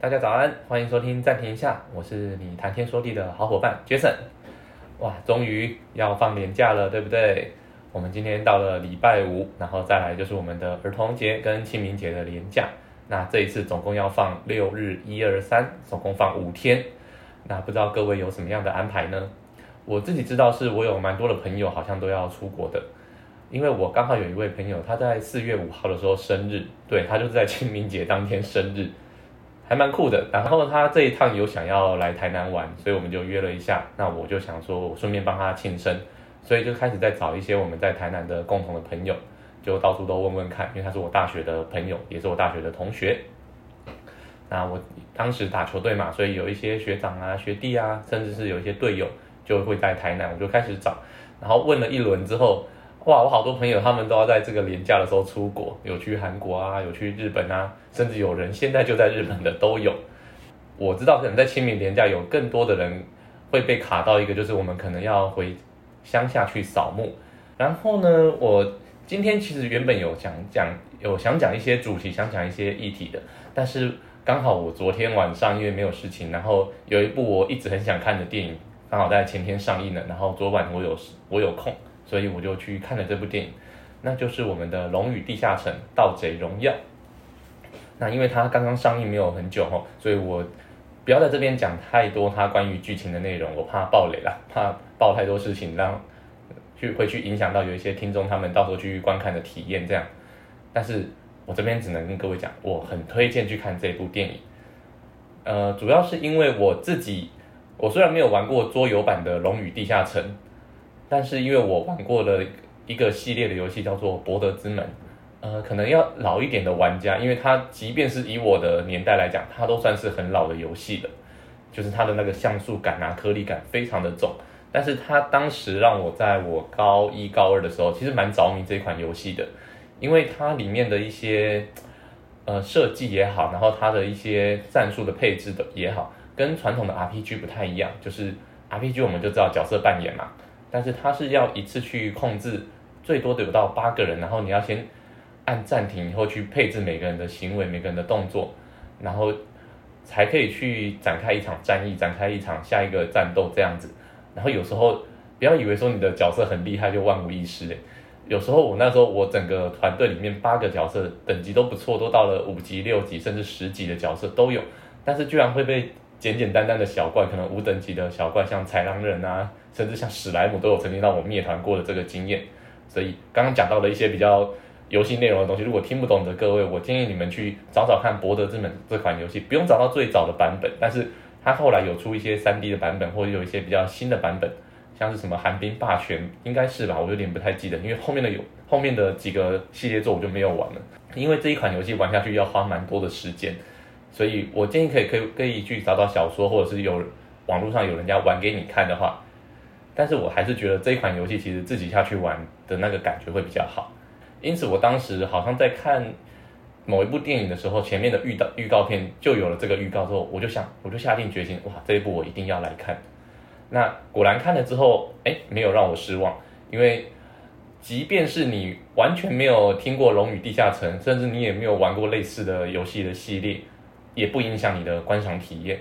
大家早安，欢迎收听暂停一下，我是你谈天说地的好伙伴 Jason。哇，终于要放年假了，对不对？我们今天到了礼拜五，然后再来就是我们的儿童节跟清明节的连假。那这一次总共要放六日，一二三，总共放五天。那不知道各位有什么样的安排呢？我自己知道是我有蛮多的朋友好像都要出国的，因为我刚好有一位朋友他在四月五号的时候生日，对他就是在清明节当天生日。还蛮酷的，然后他这一趟有想要来台南玩，所以我们就约了一下。那我就想说，我顺便帮他庆生，所以就开始在找一些我们在台南的共同的朋友，就到处都问问看，因为他是我大学的朋友，也是我大学的同学。那我当时打球队嘛，所以有一些学长啊、学弟啊，甚至是有一些队友就会在台南，我就开始找，然后问了一轮之后。哇，我好多朋友他们都要在这个年假的时候出国，有去韩国啊，有去日本啊，甚至有人现在就在日本的都有。我知道可能在清明年假有更多的人会被卡到一个，就是我们可能要回乡下去扫墓。然后呢，我今天其实原本有想讲，有想讲一些主题，想讲一些议题的，但是刚好我昨天晚上因为没有事情，然后有一部我一直很想看的电影，刚好在前天上映了，然后昨晚我有我有空。所以我就去看了这部电影，那就是我们的《龙与地下城：盗贼荣耀》。那因为它刚刚上映没有很久哦，所以我不要在这边讲太多它关于剧情的内容，我怕爆雷啦，怕爆太多事情，让去会去影响到有一些听众他们到时候去观看的体验这样。但是我这边只能跟各位讲，我很推荐去看这部电影。呃，主要是因为我自己，我虽然没有玩过桌游版的《龙与地下城》。但是因为我玩过的一个系列的游戏叫做《博德之门》，呃，可能要老一点的玩家，因为它即便是以我的年代来讲，它都算是很老的游戏了，就是它的那个像素感啊、颗粒感非常的重。但是它当时让我在我高一高二的时候，其实蛮着迷这款游戏的，因为它里面的一些呃设计也好，然后它的一些战术的配置的也好，跟传统的 RPG 不太一样，就是 RPG 我们就知道角色扮演嘛。但是它是要一次去控制最多的有到八个人，然后你要先按暂停以后去配置每个人的行为、每个人的动作，然后才可以去展开一场战役、展开一场下一个战斗这样子。然后有时候不要以为说你的角色很厉害就万无一失诶，有时候我那时候我整个团队里面八个角色等级都不错，都到了五级、六级甚至十级的角色都有，但是居然会被。简简单单的小怪，可能五等级的小怪，像豺狼人啊，甚至像史莱姆，都有曾经让我灭团过的这个经验。所以刚刚讲到的一些比较游戏内容的东西，如果听不懂的各位，我建议你们去找找看《博德之门》这款游戏，不用找到最早的版本，但是它后来有出一些三 D 的版本，或者有一些比较新的版本，像是什么寒冰霸权，应该是吧？我有点不太记得，因为后面的有后面的几个系列作我就没有玩了，因为这一款游戏玩下去要花蛮多的时间。所以我建议可以可以可以去找找小说，或者是有网络上有人家玩给你看的话，但是我还是觉得这一款游戏其实自己下去玩的那个感觉会比较好。因此我当时好像在看某一部电影的时候，前面的预告预告片就有了这个预告之后，我就想我就下定决心，哇，这一部我一定要来看。那果然看了之后，哎，没有让我失望，因为即便是你完全没有听过《龙与地下城》，甚至你也没有玩过类似的游戏的系列。也不影响你的观赏体验，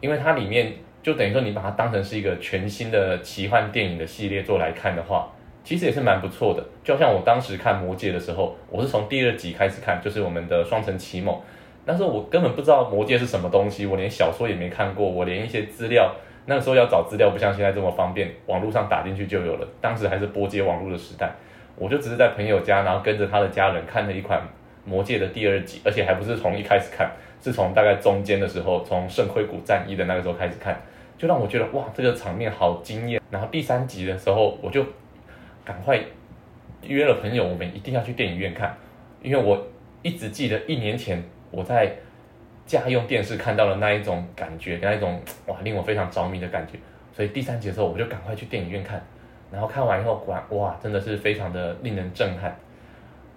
因为它里面就等于说你把它当成是一个全新的奇幻电影的系列做来看的话，其实也是蛮不错的。就像我当时看《魔戒》的时候，我是从第二集开始看，就是我们的双城奇梦。那时候我根本不知道《魔戒》是什么东西，我连小说也没看过，我连一些资料，那个时候要找资料不像现在这么方便，网络上打进去就有了。当时还是拨接网络的时代，我就只是在朋友家，然后跟着他的家人看了一款《魔戒》的第二集，而且还不是从一开始看。是从大概中间的时候，从圣盔谷战役的那个时候开始看，就让我觉得哇，这个场面好惊艳。然后第三集的时候，我就赶快约了朋友，我们一定要去电影院看，因为我一直记得一年前我在家用电视看到的那一种感觉，那一种哇，令我非常着迷的感觉。所以第三集的时候，我就赶快去电影院看，然后看完以后，果然哇，真的是非常的令人震撼。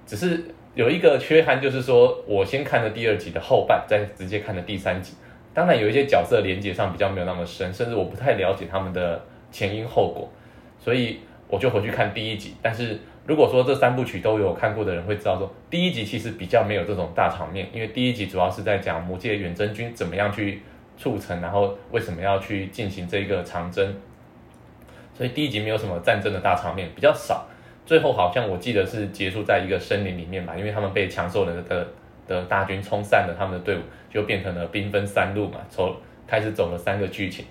只是。有一个缺憾，就是说我先看了第二集的后半，再直接看了第三集。当然有一些角色连接上比较没有那么深，甚至我不太了解他们的前因后果，所以我就回去看第一集。但是如果说这三部曲都有看过的人会知道说，第一集其实比较没有这种大场面，因为第一集主要是在讲魔界远征军怎么样去促成，然后为什么要去进行这个长征，所以第一集没有什么战争的大场面，比较少。最后好像我记得是结束在一个森林里面吧，因为他们被强兽人的的大军冲散了，他们的队伍就变成了兵分三路嘛，从开始走了三个剧情。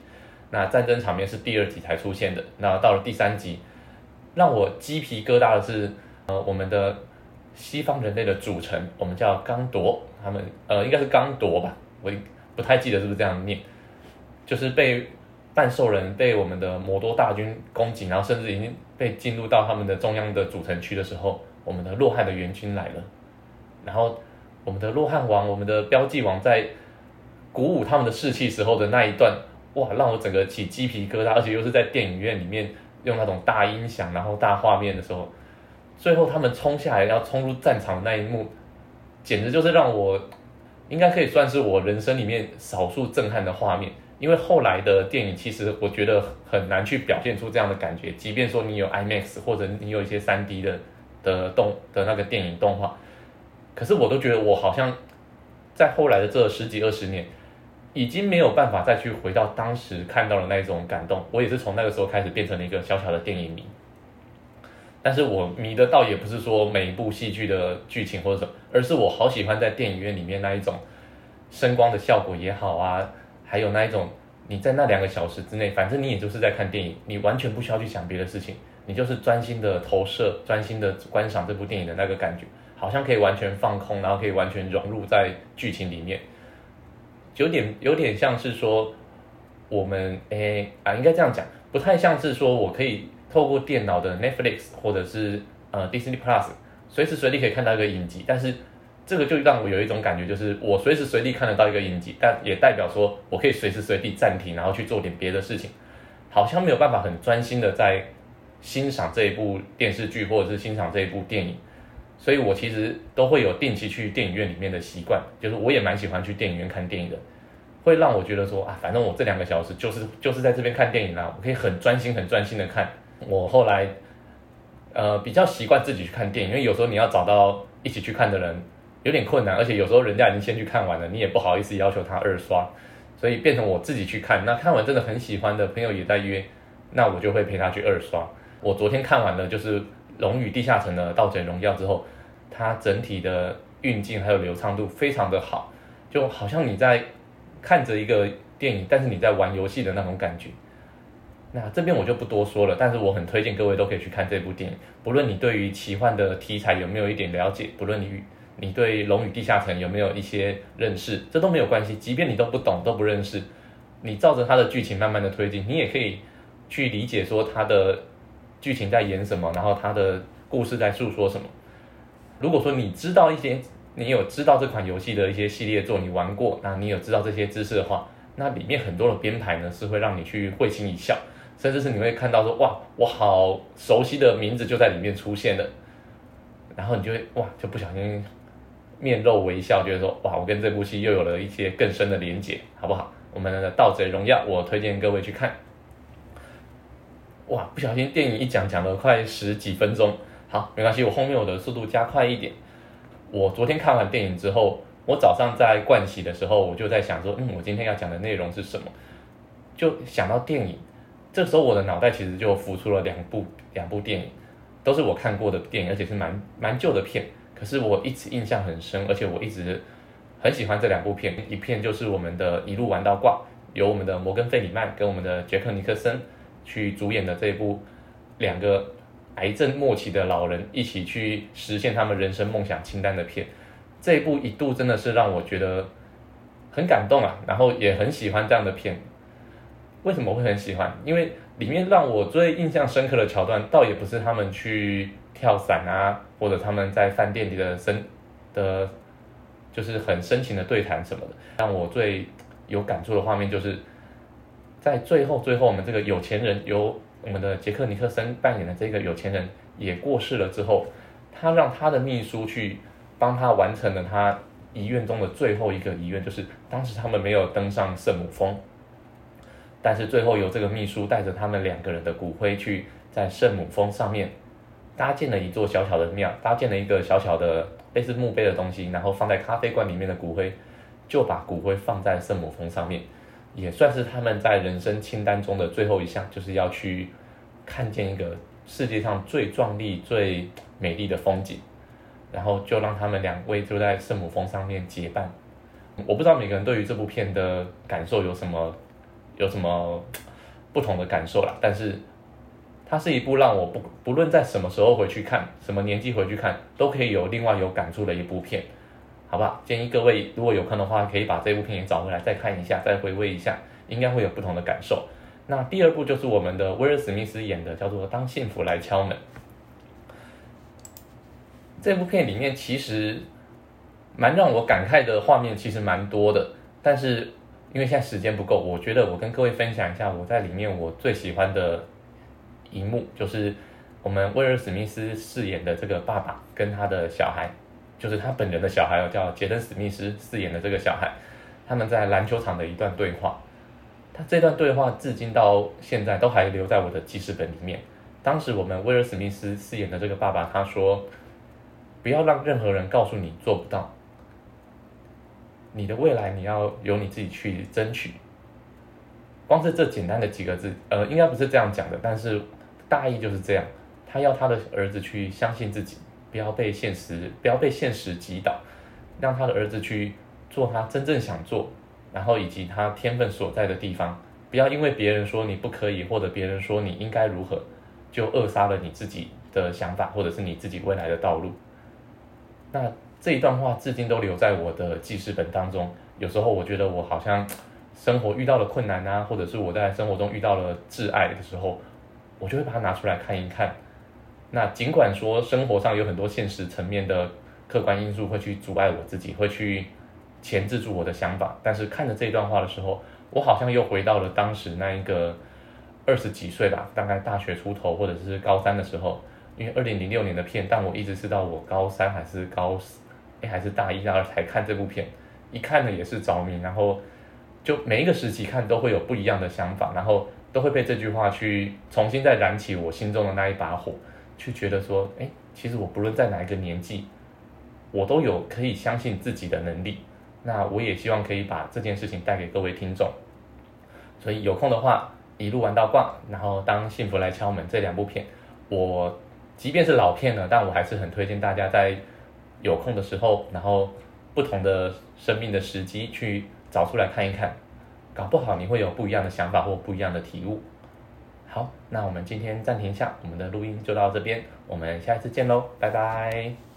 那战争场面是第二集才出现的，那到了第三集，让我鸡皮疙瘩的是，呃，我们的西方人类的组成，我们叫刚铎，他们呃应该是刚铎吧，我不太记得是不是这样念，就是被半兽人被我们的魔多大军攻击，然后甚至已经被进入到他们的中央的主城区的时候，我们的洛汉的援军来了，然后我们的洛汉王，我们的标记王在鼓舞他们的士气时候的那一段。哇，让我整个起鸡皮疙瘩，而且又是在电影院里面用那种大音响，然后大画面的时候，最后他们冲下来要冲入战场的那一幕，简直就是让我应该可以算是我人生里面少数震撼的画面。因为后来的电影其实我觉得很难去表现出这样的感觉，即便说你有 IMAX 或者你有一些 3D 的的动的那个电影动画，可是我都觉得我好像在后来的这十几二十年。已经没有办法再去回到当时看到的那种感动。我也是从那个时候开始变成了一个小小的电影迷，但是我迷的倒也不是说每一部戏剧的剧情或者什么，而是我好喜欢在电影院里面那一种声光的效果也好啊，还有那一种你在那两个小时之内，反正你也就是在看电影，你完全不需要去想别的事情，你就是专心的投射、专心的观赏这部电影的那个感觉，好像可以完全放空，然后可以完全融入在剧情里面。有点有点像是说，我们诶啊，应该这样讲，不太像是说我可以透过电脑的 Netflix 或者是呃 Disney Plus，随时随地可以看到一个影集，但是这个就让我有一种感觉，就是我随时随地看得到一个影集，但也代表说我可以随时随地暂停，然后去做点别的事情，好像没有办法很专心的在欣赏这一部电视剧或者是欣赏这一部电影。所以，我其实都会有定期去电影院里面的习惯，就是我也蛮喜欢去电影院看电影的，会让我觉得说啊，反正我这两个小时就是就是在这边看电影啦，我可以很专心、很专心的看。我后来，呃，比较习惯自己去看电影，因为有时候你要找到一起去看的人有点困难，而且有时候人家已经先去看完了，你也不好意思要求他二刷，所以变成我自己去看。那看完真的很喜欢的朋友也在约，那我就会陪他去二刷。我昨天看完了就是。《龙与地下城》的《盗贼荣耀》之后，它整体的运镜还有流畅度非常的好，就好像你在看着一个电影，但是你在玩游戏的那种感觉。那这边我就不多说了，但是我很推荐各位都可以去看这部电影。不论你对于奇幻的题材有没有一点了解，不论你你对《龙与地下城》有没有一些认识，这都没有关系。即便你都不懂都不认识，你照着它的剧情慢慢的推进，你也可以去理解说它的。剧情在演什么，然后它的故事在诉说什么？如果说你知道一些，你有知道这款游戏的一些系列作，你玩过，那你有知道这些知识的话，那里面很多的编排呢是会让你去会心一笑，甚至是你会看到说哇，我好熟悉的名字就在里面出现了，然后你就会哇，就不小心面露微笑，觉得说哇，我跟这部戏又有了一些更深的连结，好不好？我们的《盗贼荣耀》，我推荐各位去看。哇，不小心电影一讲讲了快十几分钟，好，没关系，我后面我的速度加快一点。我昨天看完电影之后，我早上在盥洗的时候，我就在想说，嗯，我今天要讲的内容是什么？就想到电影，这时候我的脑袋其实就浮出了两部两部电影，都是我看过的电影，而且是蛮蛮旧的片，可是我一直印象很深，而且我一直很喜欢这两部片，一片就是我们的一路玩到挂，由我们的摩根费里曼跟我们的杰克尼克森。去主演的这一部两个癌症末期的老人一起去实现他们人生梦想清单的片，这一部一度真的是让我觉得很感动啊，然后也很喜欢这样的片。为什么会很喜欢？因为里面让我最印象深刻的桥段，倒也不是他们去跳伞啊，或者他们在饭店里的深的，就是很深情的对谈什么的。让我最有感触的画面就是。在最后，最后我们这个有钱人由我们的杰克尼克森扮演的这个有钱人也过世了之后，他让他的秘书去帮他完成了他遗愿中的最后一个遗愿，就是当时他们没有登上圣母峰，但是最后由这个秘书带着他们两个人的骨灰去在圣母峰上面搭建了一座小小的庙，搭建了一个小小的类似墓碑的东西，然后放在咖啡馆里面的骨灰，就把骨灰放在圣母峰上面，也算是他们在人生清单中的最后一项，就是要去看见一个世界上最壮丽、最美丽的风景，然后就让他们两位就在圣母峰上面结伴。我不知道每个人对于这部片的感受有什么有什么不同的感受啦，但是。它是一部让我不不论在什么时候回去看，什么年纪回去看，都可以有另外有感触的一部片，好吧？建议各位如果有空的话，可以把这部片也找回来再看一下，再回味一下，应该会有不同的感受。那第二部就是我们的威尔史密斯演的，叫做《当幸福来敲门》。这部片里面其实蛮让我感慨的画面，其实蛮多的，但是因为现在时间不够，我觉得我跟各位分享一下我在里面我最喜欢的。一幕就是我们威尔史密斯饰演的这个爸爸跟他的小孩，就是他本人的小孩，叫杰登史密斯饰演的这个小孩，他们在篮球场的一段对话。他这段对话至今到现在都还留在我的记事本里面。当时我们威尔史密斯饰演的这个爸爸他说：“不要让任何人告诉你做不到，你的未来你要由你自己去争取。”光是这简单的几个字，呃，应该不是这样讲的，但是。大意就是这样，他要他的儿子去相信自己，不要被现实不要被现实击倒，让他的儿子去做他真正想做，然后以及他天分所在的地方，不要因为别人说你不可以，或者别人说你应该如何，就扼杀了你自己的想法，或者是你自己未来的道路。那这一段话至今都留在我的记事本当中。有时候我觉得我好像生活遇到了困难啊，或者是我在生活中遇到了挚爱的时候。我就会把它拿出来看一看。那尽管说生活上有很多现实层面的客观因素会去阻碍我自己，会去钳制住我的想法，但是看着这段话的时候，我好像又回到了当时那一个二十几岁吧，大概大学出头或者是高三的时候。因为二零零六年的片，但我一直是到我高三还是高哎还是大一大二才看这部片，一看呢也是着迷，然后就每一个时期看都会有不一样的想法，然后。都会被这句话去重新再燃起我心中的那一把火，去觉得说，哎，其实我不论在哪一个年纪，我都有可以相信自己的能力。那我也希望可以把这件事情带给各位听众。所以有空的话，一路玩到逛，然后当幸福来敲门这两部片，我即便是老片了，但我还是很推荐大家在有空的时候，然后不同的生命的时机去找出来看一看。搞不好你会有不一样的想法或不一样的体悟。好，那我们今天暂停一下，我们的录音就到这边，我们下一次见喽，拜拜。